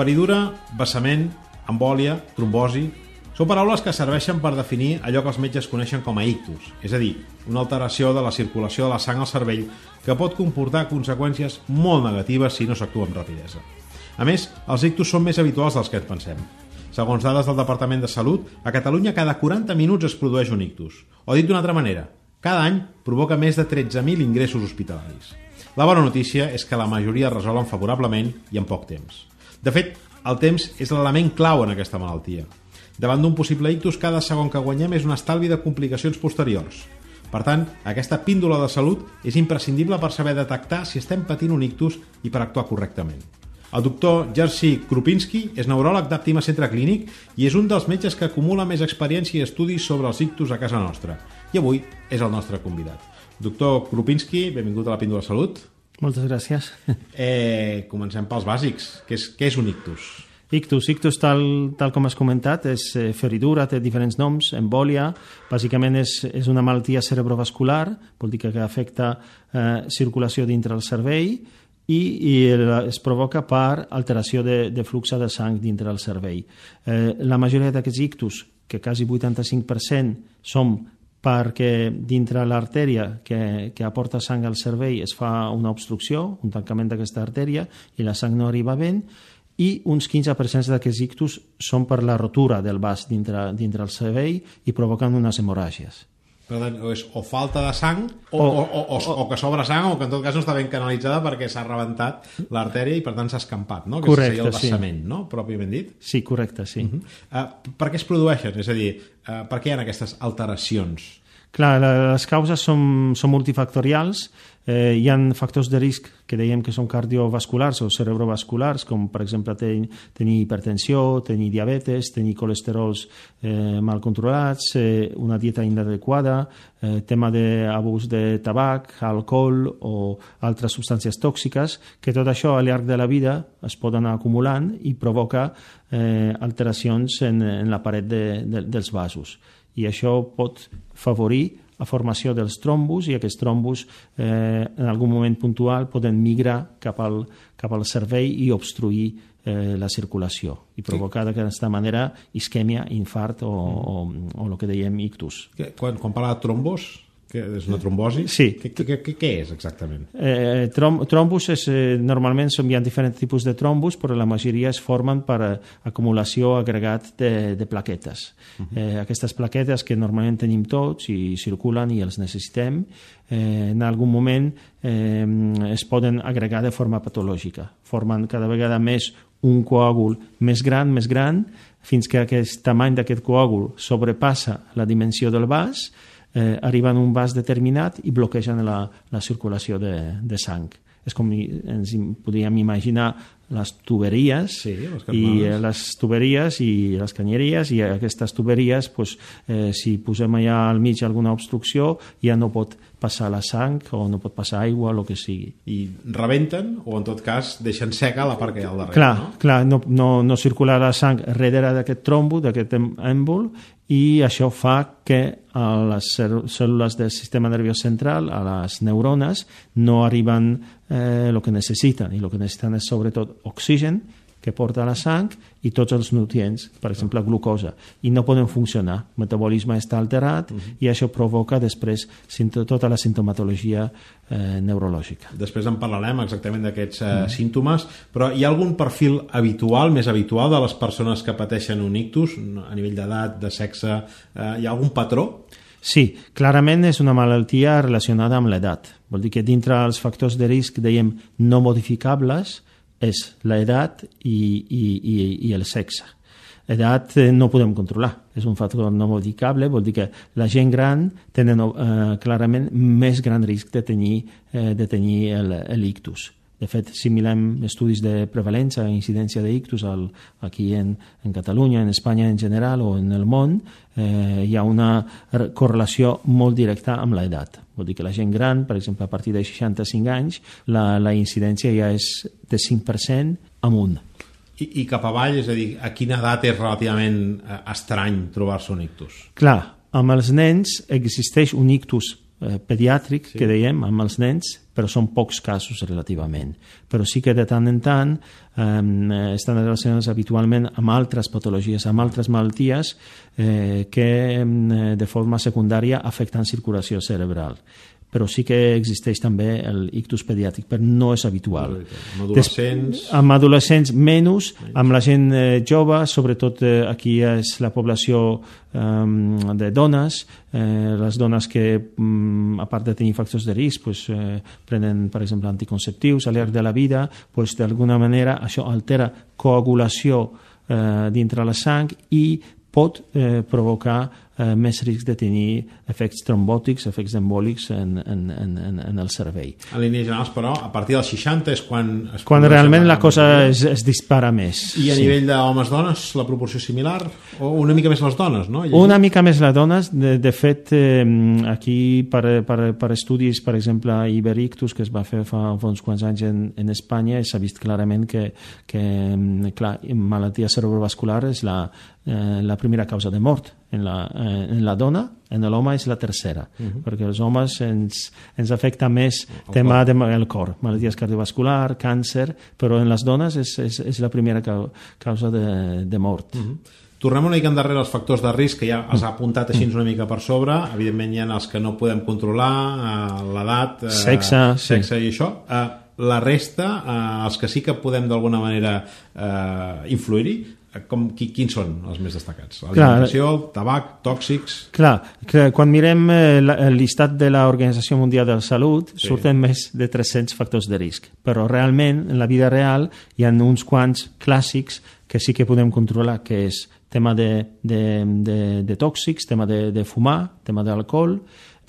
Feridura, vessament, embòlia, trombosi... Són paraules que serveixen per definir allò que els metges coneixen com a ictus, és a dir, una alteració de la circulació de la sang al cervell que pot comportar conseqüències molt negatives si no s'actua amb rapidesa. A més, els ictus són més habituals dels que et pensem. Segons dades del Departament de Salut, a Catalunya cada 40 minuts es produeix un ictus. O dit d'una altra manera, cada any provoca més de 13.000 ingressos hospitalaris. La bona notícia és que la majoria es resolen favorablement i en poc temps. De fet, el temps és l'element clau en aquesta malaltia. Davant d'un possible ictus, cada segon que guanyem és un estalvi de complicacions posteriors. Per tant, aquesta píndola de salut és imprescindible per saber detectar si estem patint un ictus i per actuar correctament. El doctor Jerzy Krupinski és neuròleg d'Àptima Centre Clínic i és un dels metges que acumula més experiència i estudis sobre els ictus a casa nostra. I avui és el nostre convidat. Doctor Krupinski, benvingut a la Píndola Salut. Moltes gràcies. Eh, comencem pels bàsics. Què és, què és un ictus? Ictus, ictus tal, tal com has comentat, és eh, feridura, té diferents noms, embòlia, bàsicament és, és una malaltia cerebrovascular, vol dir que, que afecta eh, circulació dintre del cervell i, i es provoca per alteració de, de flux de sang dintre del cervell. Eh, la majoria d'aquests ictus, que quasi 85% són perquè dintre l'artèria que, que aporta sang al cervell es fa una obstrucció, un tancament d'aquesta artèria i la sang no arriba ben i uns 15% d'aquests ictus són per la rotura del vas dintre, dintre el cervell i provoquen unes hemorràgies. Per tant, és o falta de sang o, o, o, o, o, o que sobra sang o que en tot cas no està ben canalitzada perquè s'ha rebentat l'artèria i per tant s'ha escampat, no? Que correcte, seria el vessament, sí. no? Pròpiament dit. Sí, correcte, sí. Uh -huh. uh, per què es produeixen? És a dir, uh, per què hi ha aquestes alteracions? Clar, les causes són, són multifactorials Eh, hi ha factors de risc que dèiem que són cardiovasculars o cerebrovasculars, com per exemple ten, tenir hipertensió, tenir diabetes, tenir colesterols eh, mal controlats, eh, una dieta inadequada, eh, tema d'abús de tabac, alcohol o altres substàncies tòxiques, que tot això al llarg de la vida es pot anar acumulant i provoca eh, alteracions en, en la paret de, de, dels vasos. I això pot favorir la formació dels trombos i aquests trombos eh, en algun moment puntual poden migrar cap al, cap al cervell i obstruir eh, la circulació i provocar d'aquesta manera isquèmia, infart o, o, o el que dèiem ictus. Quan, quan parla de trombos, que és una trombosi? Sí. Què, què, què, què és exactament? Eh, trom, trombus és, eh, normalment hi ha diferents tipus de trombus, però la majoria es formen per eh, acumulació agregat de, de plaquetes. Uh -huh. eh, aquestes plaquetes que normalment tenim tots i circulen i els necessitem, eh, en algun moment eh, es poden agregar de forma patològica. Formen cada vegada més un coàgul més gran, més gran, fins que aquest tamany d'aquest coàgul sobrepassa la dimensió del vas, eh, arriben a un vas determinat i bloquegen la, la circulació de, de sang. És com ens podríem imaginar les tuberies sí, les i eh, les tuberies i les canyeries i aquestes tuberies pues, eh, si posem allà al mig alguna obstrucció ja no pot passar la sang o no pot passar aigua el que sigui. I rebenten o en tot cas deixen seca la part que hi ha al darrere, clar, no? Clar, no, no, no circula la sang darrere d'aquest trombo, d'aquest èmbol i això fa que a les cèl·lules del sistema nerviós central, a les neurones, no arriben eh, el que necessiten i el que necessiten és sobretot oxigen que porta la sang i tots els nutrients, per exemple glucosa, i no poden funcionar. El metabolisme està alterat uh -huh. i això provoca després tota la sintomatologia eh, neurològica. Després en parlarem exactament d'aquests eh, uh -huh. símptomes, però hi ha algun perfil habitual, més habitual, de les persones que pateixen un ictus, a nivell d'edat, de sexe, eh, hi ha algun patró? Sí, clarament és una malaltia relacionada amb l'edat. Vol dir que dintre els factors de risc, dèiem, no modificables, és l'edat i, i, i, i el sexe. Edat eh, no podem controlar, és un factor no modificable, vol dir que la gent gran tenen eh, clarament més gran risc de tenir, eh, de tenir l'ictus. De fet, si mirem estudis de prevalença i incidència d'ictus aquí en, en Catalunya, en Espanya en general o en el món, eh, hi ha una correlació molt directa amb l'edat. Vol dir que la gent gran, per exemple, a partir de 65 anys, la, la incidència ja és de 5% amunt. I, I cap avall, és a dir, a quina edat és relativament eh, estrany trobar-se un ictus? Clar, amb els nens existeix un ictus eh, pediàtric, sí. que dèiem, amb els nens, però són pocs casos relativament. Però sí que de tant en tant eh, estan relacionats habitualment amb altres patologies, amb altres malalties eh, que eh, de forma secundària afecten circulació cerebral però sí que existeix també el ictus pediàtric, però no és habitual. Amb adolescents... Des, amb adolescents menys, menys, amb la gent eh, jove, sobretot eh, aquí és la població eh, de dones, eh, les dones que, mm, a part de tenir factors de risc, pues, eh, prenen, per exemple, anticonceptius al llarg de la vida, pues, d'alguna manera això altera coagulació eh, dintre la sang i pot eh, provocar eh, més risc de tenir efectes trombòtics, efectes embòlics en, en, en, en el cervell. En línies generals, però, a partir dels 60 és quan... Es quan realment la cosa es, es dispara més. I a sí. nivell d'homes-dones, la proporció similar? O una mica més les dones, no? Llegim? Una mica més les dones. De, de fet, eh, aquí, per, per, per estudis, per exemple, Iberictus, que es va fer fa, fa uns quants anys en, en Espanya, s'ha vist clarament que, que clar, malaltia cerebrovascular és la, eh, la primera causa de mort en la, eh, en la dona, en l'home és la tercera, uh mhm. -huh. perquè els homes ens, ens afecta més el tema del de, cor, malalties cardiovascular, càncer, però en les dones és, és, és la primera causa de, de mort. Uh mhm. -huh. Tornem una mica endarrere els factors de risc que ja els ha apuntat així una mica per sobre. Evidentment hi ha els que no podem controlar, eh, l'edat, eh, sexe, sexe sí. i això. Eh, la resta, eh, els que sí que podem d'alguna manera eh, influir-hi, com, qui, quins són els més destacats? L'alimentació, el tabac, tòxics... Clar, que quan mirem eh, el llistat de l'Organització Mundial de la Salut sí. surten més de 300 factors de risc, però realment en la vida real hi ha uns quants clàssics que sí que podem controlar, que és tema de, de, de, de tòxics, tema de, de fumar, tema d'alcohol,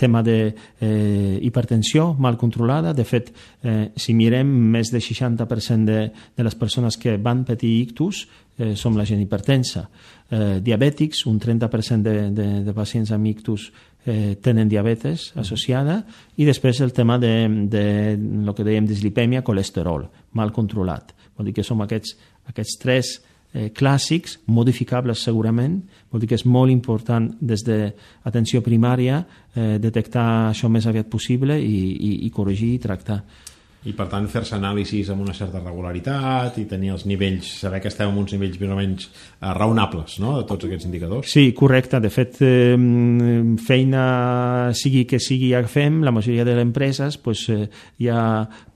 tema de eh, hipertensió mal controlada. De fet, eh, si mirem, més del 60% de, de les persones que van patir ictus eh, som la gent hipertensa. Eh, diabètics, un 30% de, de, de pacients amb ictus eh, tenen diabetes associada i després el tema de, de lo que dèiem dislipèmia, colesterol, mal controlat. Vol dir que som aquests, aquests tres eh, clàssics, modificables segurament, vol dir que és molt important des d'atenció primària eh, detectar això més aviat possible i, i, i corregir i tractar i per tant fer-se anàlisis amb una certa regularitat i tenir els nivells, saber que estem en uns nivells més o menys eh, raonables no? de tots aquests indicadors. Sí, correcte. De fet, eh, feina sigui que sigui ja fem, la majoria de les empreses pues, eh, hi ha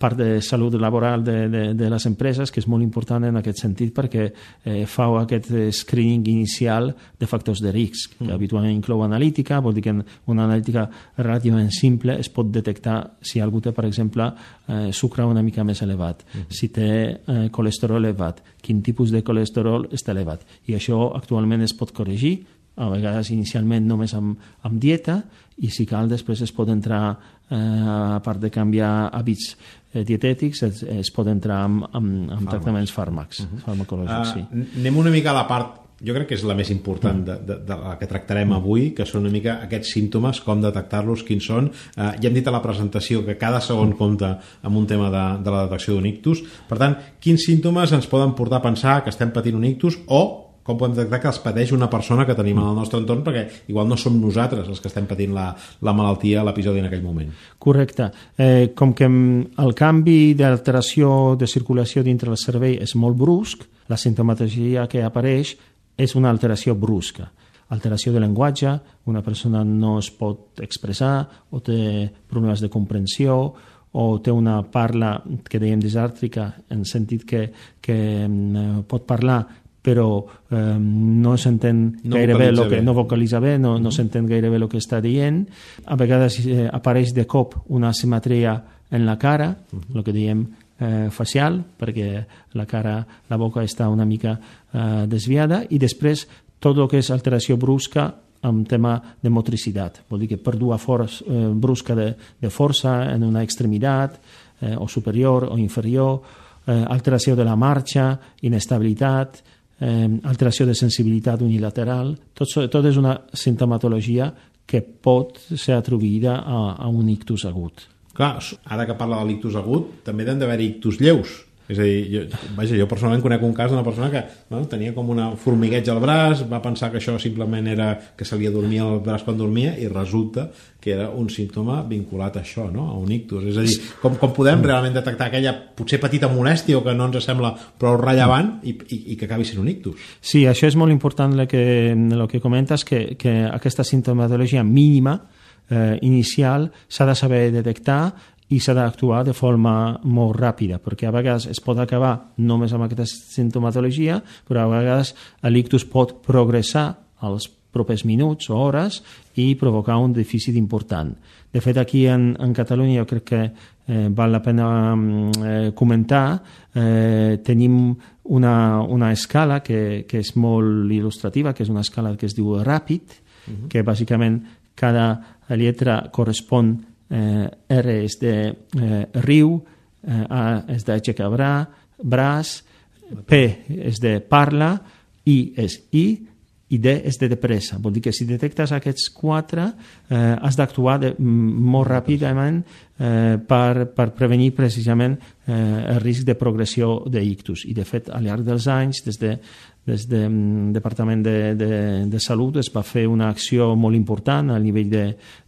part de salut laboral de, de, de les empreses que és molt important en aquest sentit perquè eh, fa aquest screening inicial de factors de risc, que mm. habitualment inclou analítica, vol dir que una analítica relativament simple es pot detectar si algú té, per exemple, eh, sucre una mica més elevat, uh -huh. si té eh, colesterol elevat, quin tipus de colesterol està elevat. I això actualment es pot corregir, a vegades inicialment només amb, amb dieta, i si cal després es pot entrar, eh, a part de canviar hàbits eh, dietètics, es, es pot entrar amb, amb, amb tractaments fàrmacs, uh -huh. farmacològics. Uh, sí. Anem una mica a la part jo crec que és la més important de, de, de la que tractarem avui, que són una mica aquests símptomes, com detectar-los, quins són. Eh, ja hem dit a la presentació que cada segon compta amb un tema de, de la detecció d'un ictus. Per tant, quins símptomes ens poden portar a pensar que estem patint un ictus o com podem detectar que els pateix una persona que tenim al nostre entorn perquè igual no som nosaltres els que estem patint la, la malaltia l'episodi en aquell moment. Correcte. Eh, com que el canvi d'alteració de circulació dintre del cervell és molt brusc, la sintomatologia que apareix és una alteració brusca. Alteració de llenguatge, una persona no es pot expressar o té problemes de comprensió o té una parla que dèiem disàrtrica en sentit que, que pot parlar però eh, no s'entén no gairebé el que, bé. no vocalitza bé, no, no s'entén gairebé el que està dient. A vegades eh, apareix de cop una asimetria en la cara, el que diem eh, facial, perquè la cara, la boca està una mica eh, desviada, i després tot el que és alteració brusca amb tema de motricitat. Vol dir que pèrdua força, eh, brusca de, de força en una extremitat, eh, o superior o inferior, eh, alteració de la marxa, inestabilitat, eh, alteració de sensibilitat unilateral. Tot, tot és una sintomatologia que pot ser atribuïda a, a un ictus agut. Clar, ara que parla de l'ictus agut, també han d'haver ictus lleus. És a dir, jo, vaja, jo personalment conec un cas d'una persona que bueno, tenia com una formigueig al braç, va pensar que això simplement era que se li adormia el braç quan dormia i resulta que era un símptoma vinculat a això, no? a un ictus. És a dir, com, com podem realment detectar aquella potser petita molèstia o que no ens sembla prou rellevant i, i, i que acabi sent un ictus? Sí, això és molt important el que, el que comentes, que, que aquesta sintomatologia mínima eh, inicial s'ha de saber detectar i s'ha d'actuar de forma molt ràpida, perquè a vegades es pot acabar només amb aquesta sintomatologia, però a vegades l'ictus pot progressar als propers minuts o hores i provocar un dèficit important. De fet, aquí en, en Catalunya jo crec que eh, val la pena mm, eh, comentar, eh, tenim una, una escala que, que és molt il·lustrativa, que és una escala que es diu ràpid, uh -huh. que bàsicament cada lletra correspon eh, R és de eh, riu, eh, A és d'aixecar bra, braç, P és de parla, I és i, i D és de depressa. Vol dir que si detectes aquests quatre eh, has d'actuar molt ràpidament eh, per, per prevenir precisament eh, el risc de progressió d'ictus. I de fet, al llarg dels anys, des de des del de, Departament de, de, de Salut es va fer una acció molt important a nivell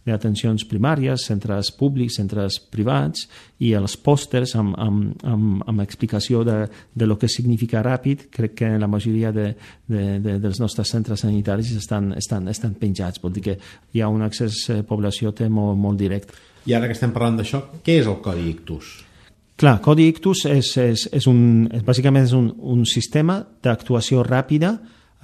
d'atencions primàries, centres públics, centres privats, i els pòsters amb, amb, amb, amb explicació de, de lo que significa ràpid, crec que la majoria de, de, de, dels nostres centres sanitaris estan, estan, estan penjats, vol dir que hi ha un accés eh, població té molt, molt directe. I ara que estem parlant d'això, què és el codi ictus? Clar, Codi Ictus és, és, és un, és, bàsicament és un, un sistema d'actuació ràpida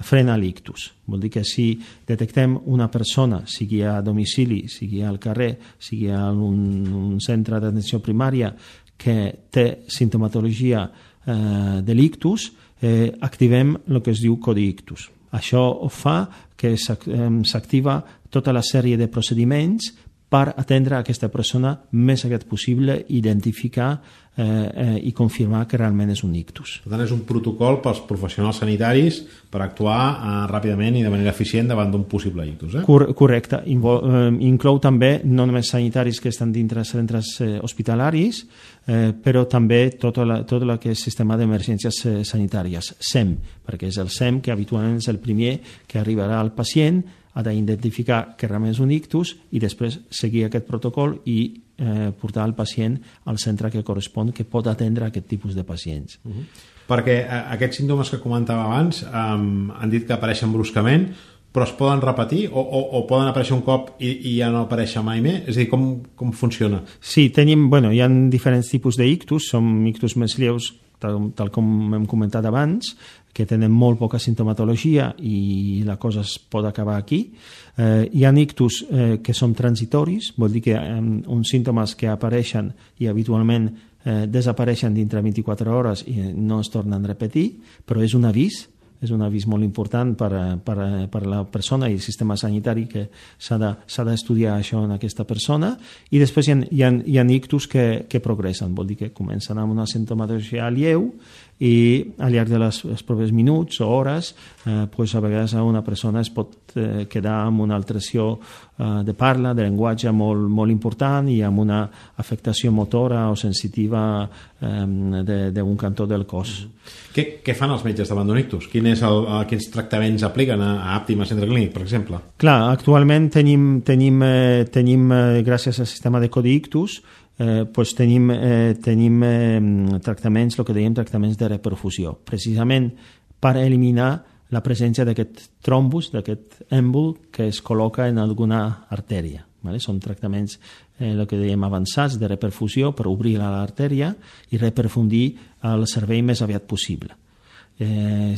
frena l'ictus. Vol dir que si detectem una persona, sigui a domicili, sigui al carrer, sigui a un, un centre d'atenció primària que té sintomatologia eh, de l'ictus, eh, activem el que es diu codi ictus. Això fa que s'activa tota la sèrie de procediments per atendre aquesta persona més aviat possible, identificar eh, eh, i confirmar que realment és un ictus. Per tant, és un protocol pels professionals sanitaris per actuar eh, ràpidament i de manera eficient davant d'un possible ictus. Eh? Cor correcte. Invo eh, inclou també no només sanitaris que estan dintre centres eh, hospitalaris, eh, però també tot, la, tot el que és sistema d'emergències eh, sanitàries, SEM, perquè és el SEM que habitualment és el primer que arribarà al pacient ha d'identificar que realment és un ictus i després seguir aquest protocol i eh, portar el pacient al centre que correspon que pot atendre aquest tipus de pacients. Uh -huh. Perquè eh, aquests símptomes que comentava abans eh, han dit que apareixen bruscament, però es poden repetir o, o, o poden aparèixer un cop i, i ja no aparèixer mai més? És a dir, com, com funciona? Sí, tenim, bueno, hi ha diferents tipus d'ictus, són ictus més lleus, tal, tal com hem comentat abans, que tenen molt poca sintomatologia i la cosa es pot acabar aquí. Eh, hi ha ictus eh, que són transitoris, vol dir que eh, uns símptomes que apareixen i habitualment eh, desapareixen dintre 24 hores i no es tornen a repetir, però és un avís és un avís molt important per, per, per la persona i el sistema sanitari que s'ha d'estudiar de, això en aquesta persona i després hi ha, hi ha, hi ha ictus que, que progressen, vol dir que comencen amb una sintomatologia lleu i al llarg de les, els propers minuts o hores eh, pues a vegades una persona es pot eh, quedar amb una alteració eh, de parla, de llenguatge molt, molt important i amb una afectació motora o sensitiva eh, d'un cantó del cos. Mm -hmm. Què, què fan els metges davant d'un ictus? Quin és el, el, quins tractaments apliquen a, a Àptima Centre Clínic, per exemple? Clar, actualment tenim, tenim, eh, tenim eh, gràcies al sistema de codi ictus, eh, pues tenim, eh, tenim eh, tractaments, el que dèiem tractaments de reperfusió, precisament per eliminar la presència d'aquest trombus, d'aquest èmbol que es col·loca en alguna artèria. Vale? Són tractaments, eh, el que dèiem avançats, de reperfusió per obrir l'artèria i reperfundir el cervell més aviat possible. Eh,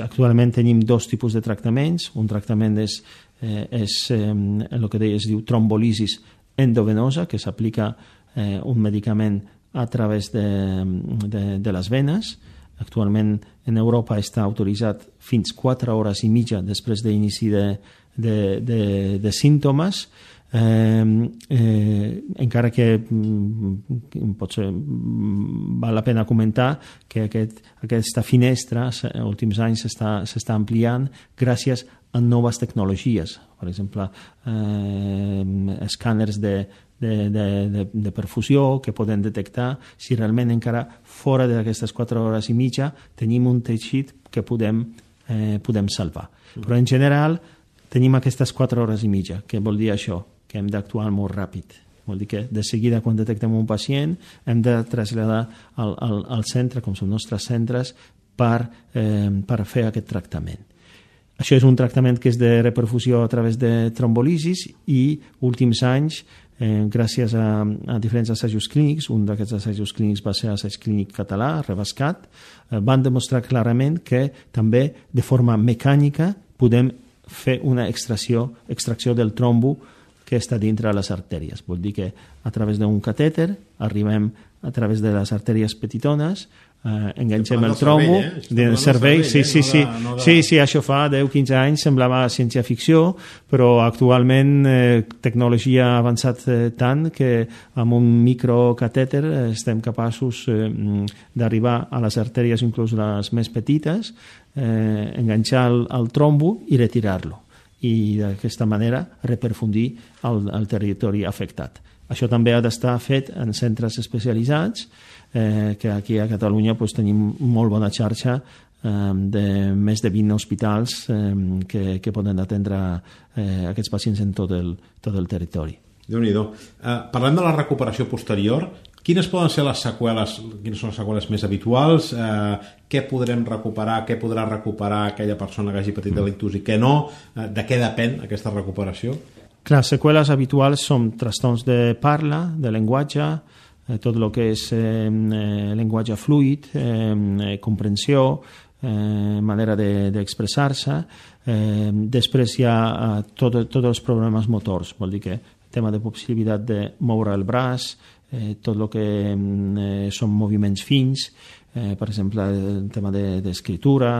actualment tenim dos tipus de tractaments. Un tractament és, eh, és eh, el que deia, es diu trombolisis endovenosa, que s'aplica eh, un medicament a través de, de, de les venes. Actualment en Europa està autoritzat fins 4 hores i mitja després d'inici de, de, de, de símptomes Eh, eh, encara que mm, potser mm, val la pena comentar que aquest, aquesta finestra als últims anys s'està ampliant gràcies a noves tecnologies. Per exemple, eh, escàners de, de, de, de, de perfusió que poden detectar si realment encara fora d'aquestes 4 hores i mitja tenim un teixit que podem, eh, podem salvar. Però en general tenim aquestes 4 hores i mitja. Què vol dir això? Que hem d'actuar molt ràpid. Vol dir que de seguida quan detectem un pacient hem de traslladar al, al, al centre, com són nostres centres, per, eh, per fer aquest tractament. Això és un tractament que és de reperfusió a través de trombolisis i últims anys, eh, gràcies a, a diferents assajos clínics, un d'aquests assajos clínics va ser l'assaig clínic català, Rebascat, eh, van demostrar clarament que també de forma mecànica podem fer una extracció, extracció del trombo que està dintre les artèries. Vol dir que a través d'un catèter arribem a través de les artèries petitones, eh, enganxem el trombo eh? del cervell, sí, sí, sí, no de... sí, sí, això fa 10-15 anys semblava ciència-ficció, però actualment eh, tecnologia ha avançat eh, tant que amb un microcatèter eh, estem capaços eh, d'arribar a les artèries, inclús les més petites, eh, enganxar el, el trombo i retirar-lo i d'aquesta manera reperfundir al, al territori afectat. Això també ha d'estar fet en centres especialitzats, eh, que aquí a Catalunya pues, tenim molt bona xarxa eh, de més de 20 hospitals eh, que, que poden atendre eh, aquests pacients en tot el, tot el territori déu nhi eh, Parlem de la recuperació posterior. Quines poden ser les seqüeles, quines són les seqüeles més habituals? Eh, què podrem recuperar, què podrà recuperar aquella persona que hagi patit delictus i què no? Eh, de què depèn aquesta recuperació? Clar, seqüeles habituals són trastorns de parla, de llenguatge, eh, tot el que és eh, eh llenguatge fluid, eh, eh, comprensió, eh, manera d'expressar-se. De, eh, després hi ha eh, tots tot els problemes motors, vol dir que tema de possibilitat de moure el braç, eh, tot el que mm, eh, són moviments fins, eh, per exemple, el tema d'escriptura,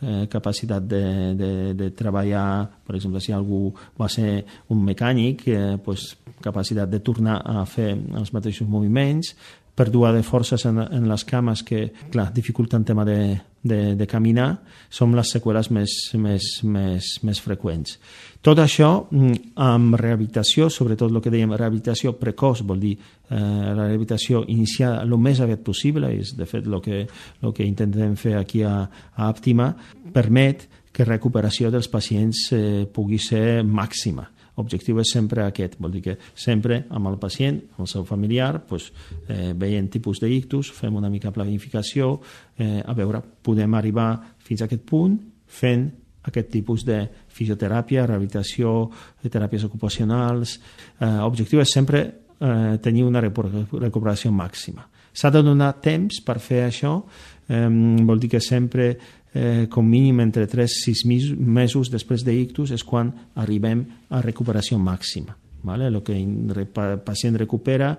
de, eh, capacitat de, de, de treballar, per exemple, si algú va ser un mecànic, eh, pues, capacitat de tornar a fer els mateixos moviments, pèrdua de forces en, en les cames que, clar, dificulten tema de, de, de caminar, són les seqüeles més, més, més, més freqüents. Tot això mm, amb rehabilitació, sobretot el que dèiem rehabilitació precoç, vol dir eh, la rehabilitació iniciada el més aviat possible, és de fet el que, el que intentem fer aquí a, a Àptima, permet que recuperació dels pacients eh, pugui ser màxima L'objectiu és sempre aquest, vol dir que sempre amb el pacient, amb el seu familiar, pues, eh, veient tipus d'ictus, fem una mica planificació, eh, a veure, podem arribar fins a aquest punt fent aquest tipus de fisioteràpia, rehabilitació, de teràpies ocupacionals. Eh, és sempre eh, tenir una recuperació màxima. S'ha de donar temps per fer això, eh, vol dir que sempre eh, com mínim entre 3 i 6 mesos després d'ictus és quan arribem a recuperació màxima. Vale? El que el pacient recupera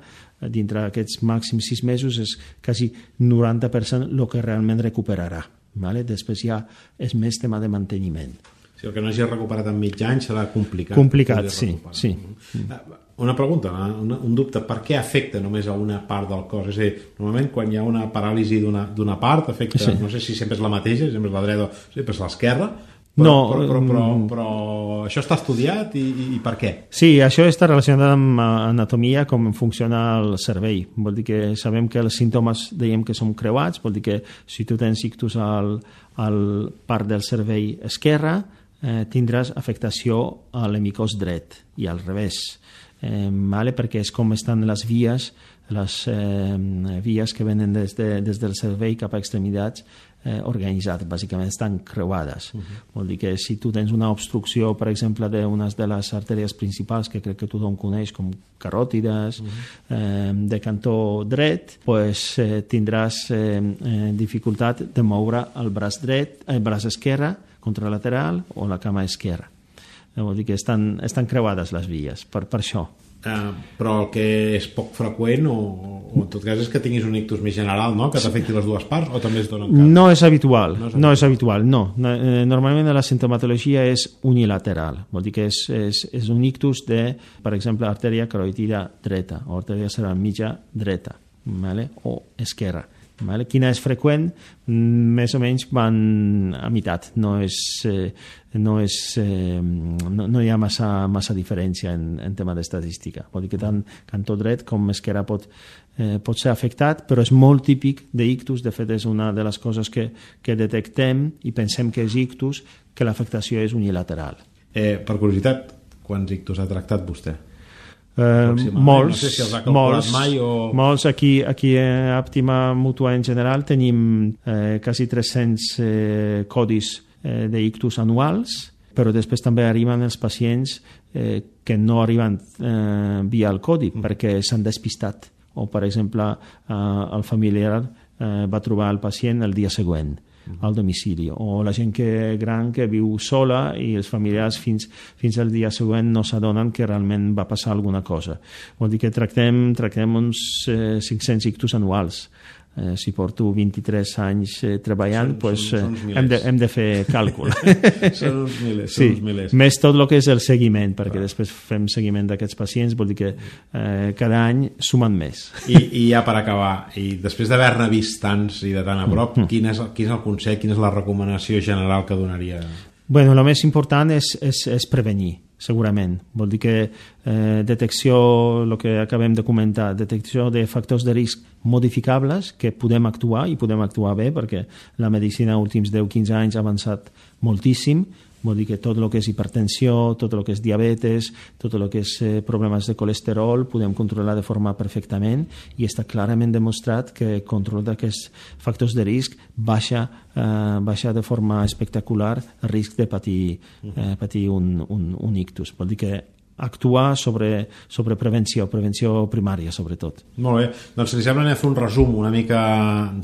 dintre d'aquests màxims 6 mesos és quasi 90% el que realment recuperarà. Vale? Després ja és més tema de manteniment. Si el que no hagi recuperat en mig any serà complicat. Complicat, sí. sí. Mm. Una pregunta, una, un dubte, per què afecta només a una part del cos? És a dir, normalment quan hi ha una paràlisi d'una part, afecta, sí. no sé si sempre és la mateixa, sempre és la dreta sempre és l'esquerra, però, no, però, però, però, mm. però això està estudiat i, i, i per què? Sí, això està relacionat amb anatomia, com funciona el cervell. Vol dir que sabem que els símptomes dèiem que són creuats, vol dir que si tu tens ictus al, al part del cervell esquerre, eh, tindràs afectació a l'hemicós dret i al revés eh, vale? perquè és com estan les vies, les eh, vies que venen des, de, des del cervell cap a extremitats eh, organitzat, bàsicament estan creuades. Uh -huh. Vol dir que si tu tens una obstrucció, per exemple, d'unes de les artèries principals, que crec que tothom coneix com caròtides, uh -huh. eh, de cantó dret, pues, eh, tindràs eh, eh, dificultat de moure el braç dret, el braç esquerre, contralateral o la cama esquerra. Vol dir que estan, estan creuades les vies, per, per això. eh, però el que és poc freqüent o, o en tot cas és que tinguis un ictus més general, no? que t'afecti les dues parts o també es donen cas? No és habitual, no és habitual, no. És habitual, no. Eh, normalment la sintomatologia és unilateral, vol dir que és, és, és un ictus de, per exemple, artèria carotida dreta o artèria cerebral mitja dreta vale? o esquerra Vale? Quina és freqüent? Més o menys van a meitat. No, és, eh, no, és, eh, no, no hi ha massa, massa diferència en, en tema d'estadística. Vol dir que tant cantó dret com esquerra pot, eh, pot ser afectat, però és molt típic d'ictus. De fet, és una de les coses que, que detectem i pensem que és ictus, que l'afectació és unilateral. Eh, per curiositat, quants ictus ha tractat vostè? Eh, molts, no sé si els ha molts, mai o... molts aquí, aquí a Àptima Mutua en general tenim eh, quasi 300 eh, codis eh, d'ictus anuals però després també arriben els pacients eh, que no arriben eh, via el codi mm. perquè s'han despistat. O per exemple eh, el familiar eh, va trobar el pacient el dia següent al domicili o la gent que gran que viu sola i els familiars fins, fins al dia següent no s'adonen que realment va passar alguna cosa. Vol dir que tractem, tractem uns eh, 500 ictus anuals eh, si porto 23 anys eh, treballant, són, pues, són, són hem, de, hem de fer càlcul. són uns milers, sí, són uns milers. Més tot el que és el seguiment, perquè Clar. després fem seguiment d'aquests pacients, vol dir que eh, cada any sumen més. I, I ja per acabar, i després d'haver-ne vist tants i de tan a prop, mm -hmm. quin, és, quin és el consell, quina és la recomanació general que donaria? Bueno, el més important és, és, és prevenir segurament. Vol dir que eh, detecció, el que acabem de comentar, detecció de factors de risc modificables que podem actuar i podem actuar bé perquè la medicina últims 10-15 anys ha avançat moltíssim, Vol dir que tot el que és hipertensió, tot el que és diabetes, tot el que és eh, problemes de colesterol, podem controlar de forma perfectament i està clarament demostrat que el control d'aquests factors de risc baixa, eh, baixa de forma espectacular el risc de patir, eh, patir un, un, un ictus. Vol dir que actuar sobre, sobre prevenció, prevenció primària, sobretot. Molt bé. Doncs, si li sembla, anem a fer un resum una mica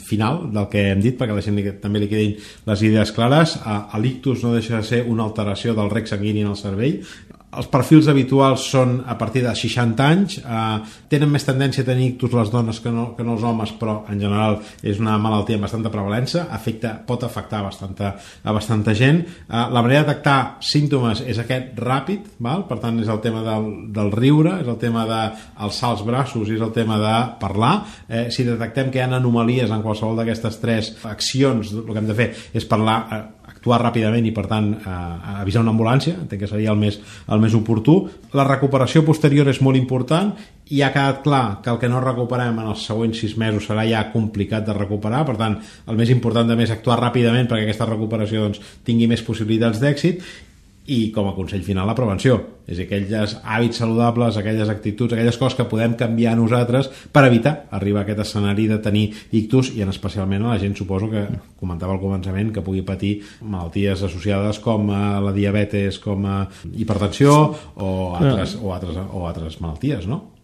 final del que hem dit, perquè la gent també li quedin les idees clares. L'ictus no deixa de ser una alteració del rec sanguini en el cervell els perfils habituals són a partir de 60 anys, eh, tenen més tendència a tenir ictus les dones que no, que no els homes, però en general és una malaltia amb bastanta prevalença, afecta, pot afectar bastanta, a bastanta gent. Eh, la manera de detectar símptomes és aquest ràpid, val? per tant és el tema del, del riure, és el tema d'alçar els braços i és el tema de parlar. Eh, si detectem que hi ha anomalies en qualsevol d'aquestes tres accions, el que hem de fer és parlar eh, actuar ràpidament i per tant eh, avisar una ambulància, entenc que seria el més, el més oportú. La recuperació posterior és molt important i ha quedat clar que el que no recuperem en els següents sis mesos serà ja complicat de recuperar, per tant el més important també és actuar ràpidament perquè aquesta recuperació doncs, tingui més possibilitats d'èxit i com a consell final la prevenció és aquells hàbits saludables aquelles actituds, aquelles coses que podem canviar nosaltres per evitar arribar a aquest escenari de tenir ictus i en especialment a la gent suposo que comentava al començament que pugui patir malalties associades com a la diabetes com a hipertensió o altres, o altres, o altres malalties no?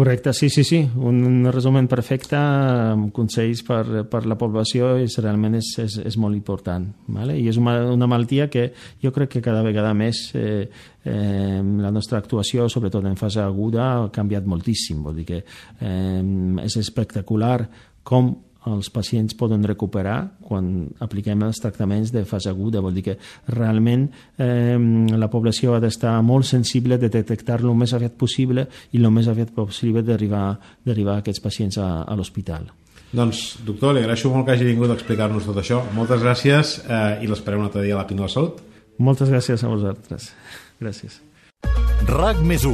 Correcte, sí, sí, sí. Un resum perfecte amb consells per, per la població és, realment és, és, és molt important. Vale? I és una, una malaltia que jo crec que cada vegada més eh, eh, la nostra actuació, sobretot en fase aguda, ha canviat moltíssim. Vol dir que eh, és espectacular com els pacients poden recuperar quan apliquem els tractaments de fase aguda. Vol dir que realment eh, la població ha d'estar molt sensible de detectar-lo el més aviat possible i el més aviat possible d'arribar aquests pacients a, a l'hospital. Doncs, doctor, li agraeixo molt que hagi vingut a explicar-nos tot això. Moltes gràcies eh, i l'esperem un altre dia a la Pina de la Salut. Moltes gràcies a vosaltres. Gràcies. RAC més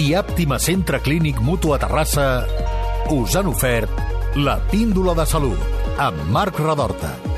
i Àptima Centre Clínic Mutu a Terrassa us han ofert la píndola de salut amb Marc Radorta.